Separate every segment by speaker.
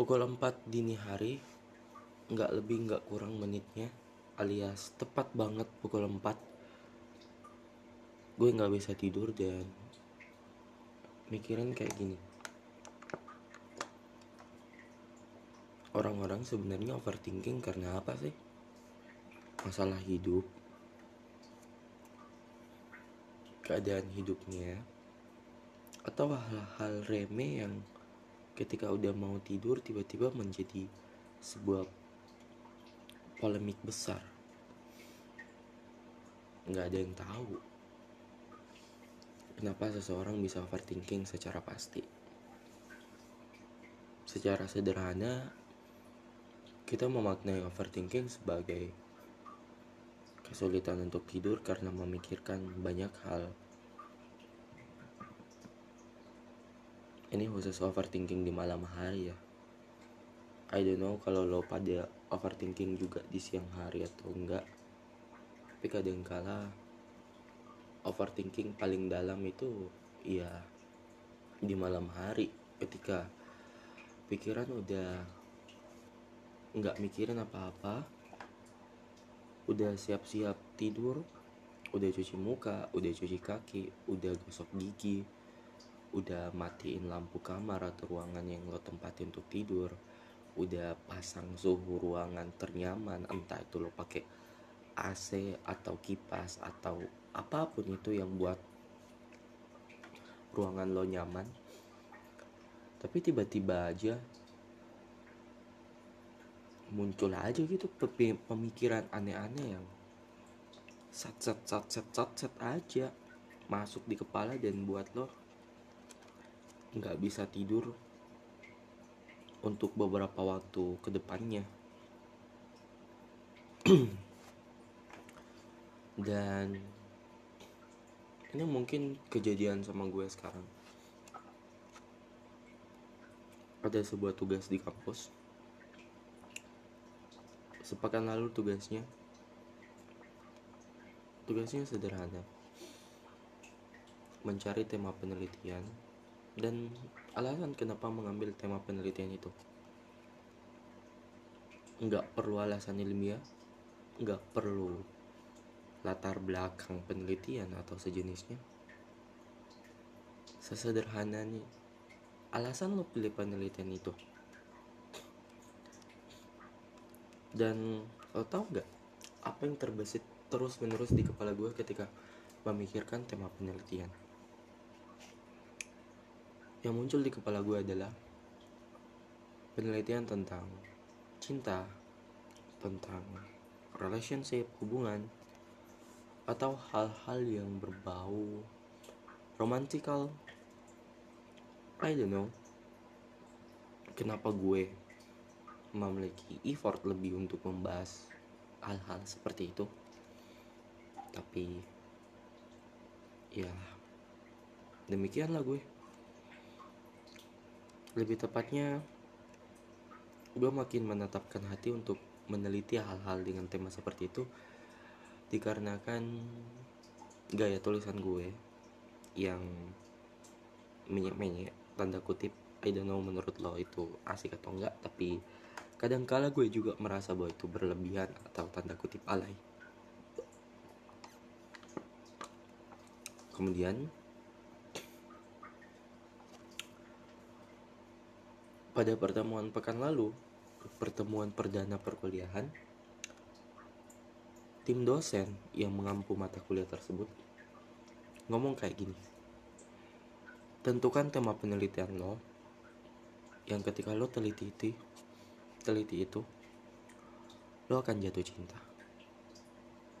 Speaker 1: Pukul 4 dini hari Nggak lebih nggak kurang menitnya Alias tepat banget pukul 4 Gue nggak bisa tidur dan Mikirin kayak gini Orang-orang sebenarnya overthinking karena apa sih? Masalah hidup Keadaan hidupnya Atau hal-hal remeh yang ketika udah mau tidur tiba-tiba menjadi sebuah polemik besar. Nggak ada yang tahu kenapa seseorang bisa overthinking secara pasti. Secara sederhana kita memaknai overthinking sebagai kesulitan untuk tidur karena memikirkan banyak hal ini khusus overthinking di malam hari ya. I don't know kalau lo pada overthinking juga di siang hari atau enggak. Tapi kadang kala overthinking paling dalam itu ya di malam hari. Ketika pikiran udah nggak mikirin apa-apa udah siap-siap tidur udah cuci muka udah cuci kaki udah gosok gigi udah matiin lampu kamar atau ruangan yang lo tempatin untuk tidur. Udah pasang suhu ruangan ternyaman entah itu lo pakai AC atau kipas atau apa pun itu yang buat ruangan lo nyaman. Tapi tiba-tiba aja muncul aja gitu pemikiran aneh-aneh yang sat sat sat sat sat sat aja masuk di kepala dan buat lo nggak bisa tidur untuk beberapa waktu ke depannya. Dan ini mungkin kejadian sama gue sekarang. Ada sebuah tugas di kampus. Sepekan lalu tugasnya tugasnya sederhana. Mencari tema penelitian dan alasan kenapa mengambil tema penelitian itu? Nggak perlu alasan ilmiah nggak perlu latar belakang penelitian atau sejenisnya. Sesederhana nih alasan lo pilih penelitian itu? Dan lo tau nggak apa yang terbesit terus menerus di kepala gue ketika memikirkan tema penelitian yang muncul di kepala gue adalah penelitian tentang cinta, tentang relationship, hubungan, atau hal-hal yang berbau romantikal. I don't know kenapa gue memiliki effort lebih untuk membahas hal-hal seperti itu. Tapi ya demikianlah gue lebih tepatnya gue makin menetapkan hati untuk meneliti hal-hal dengan tema seperti itu dikarenakan gaya tulisan gue yang menyek-menyek tanda kutip I don't know menurut lo itu asik atau enggak tapi kadangkala gue juga merasa bahwa itu berlebihan atau tanda kutip alay. Kemudian Pada pertemuan pekan lalu, pertemuan perdana perkuliahan, tim dosen yang mengampu mata kuliah tersebut ngomong kayak gini. Tentukan tema penelitian lo yang ketika lo teliti itu, teliti itu, lo akan jatuh cinta.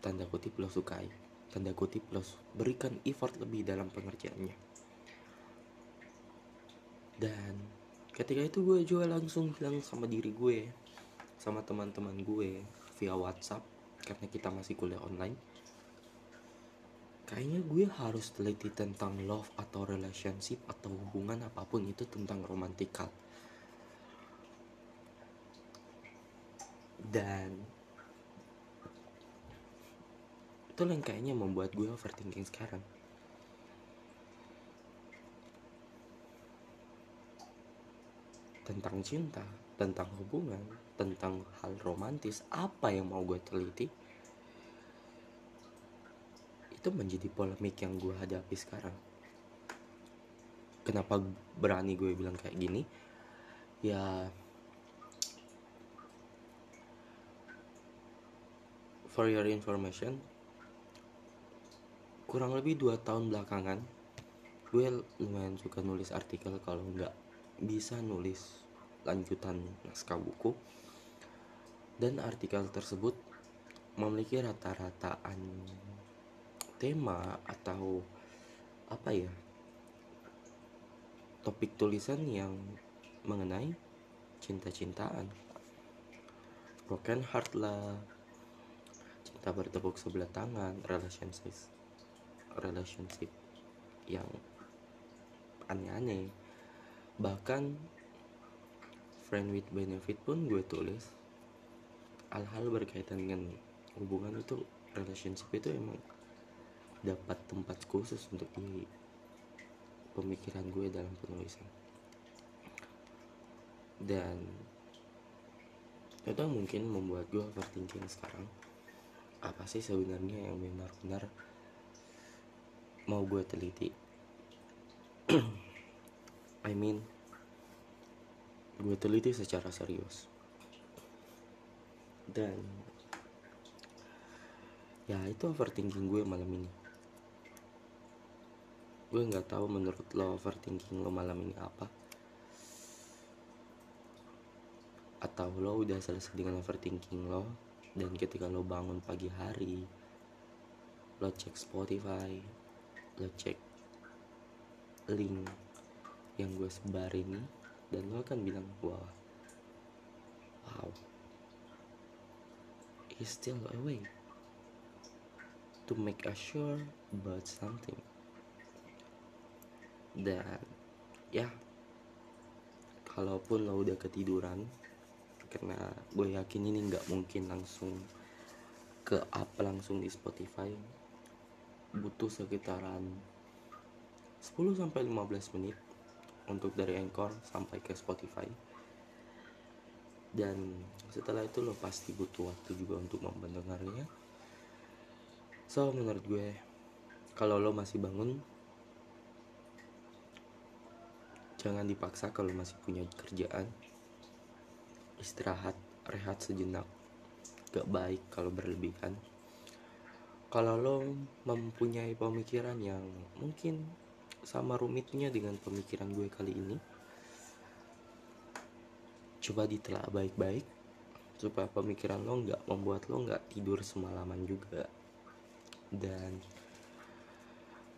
Speaker 1: Tanda kutip lo sukai, tanda kutip lo berikan effort lebih dalam pengerjaannya. Dan ketika itu gue juga langsung bilang sama diri gue sama teman-teman gue via WhatsApp karena kita masih kuliah online. Kayaknya gue harus teliti tentang love atau relationship atau hubungan apa pun itu tentang romantikal dan itu yang kayaknya membuat gue overthinking sekarang tentang cinta tentang hubungan tentang hal romantis apa yang mau gue teliti itu menjadi polemik yang gue hadapi sekarang. Kenapa berani gue bilang kayak gini? Ya for your information kurang lebih dua tahun belakangan gue lumayan suka nulis artikel kalau nggak bisa nulis lanjutan naskah buku. Dan artikel tersebut memiliki rata-rataan tema atau apa ya topik tulisan yang mengenai cinta-cintaan. Broken heart lah cinta bertepuk sebelah tangan relationship relationship yang aneh-aneh bahkan friend with benefit pun gue tulis hal-hal berkaitan dengan hubungan itu relationship itu emang dapat tempat khusus untuk di pemikiran gue dalam penulisan. Dan itu mungkin membuat gue overthinking sekarang. Apa sih sebenarnya yang benar-benar mau gue teliti I mean gue teliti secara serius. Dan ya itu overthinking gue malam ini. Gue nggak tahu menurut lo overthinking lo malam ini apa. Atau lo udah selesai dengan overthinking lo dan ketika lo bangun pagi hari lo cek Spotify lo cek link yang gue sebar ini dan lo akan bilang wah wow he's still away to make sure about something dan ya kalaupun lo udah ketiduran karena gue yakin ini nggak mungkin langsung ke up langsung di Spotify butuh sekitaran 10 sampai 15 menit untuk dari Anchor sampai ke Spotify. Dan setelah itu lo pasti butuh waktu juga untuk mendengarnya. So menurut gue kalau lo masih bangun jangan dipaksa kalau masih punya kerjaan. Istirahat, rehat sejenak. Gak baik kalau berlebihan kalau lo mempunyai pemikiran yang mungkin sama rumitnya dengan pemikiran gue kali ini. Coba ditelaah baik-baik supaya pemikiran lo nggak membuat lo nggak tidur semalaman juga. Dan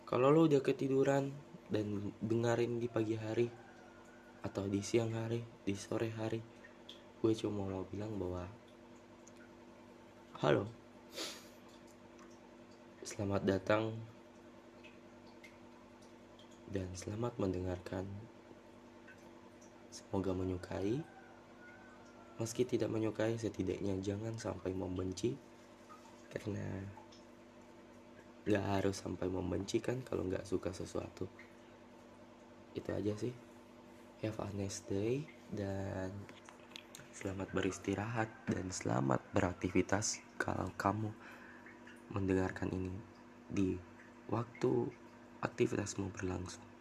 Speaker 1: kalau lo udah ketiduran dan dengerin di pagi hari atau di siang hari di sore hari gue cuma mau bilang bahwa halo. Selamat datang dan selamat mendengarkan. Semoga menyukai. Meski tidak menyukai, setidaknya jangan sampai membenci, karena gak harus sampai membenci kan kalau gak suka sesuatu. Itu aja sih. Have a nice day dan selamat beristirahat dan selamat beraktivitas kalau kamu mendengarkan ini di waktu aktivitasmu berlangsung.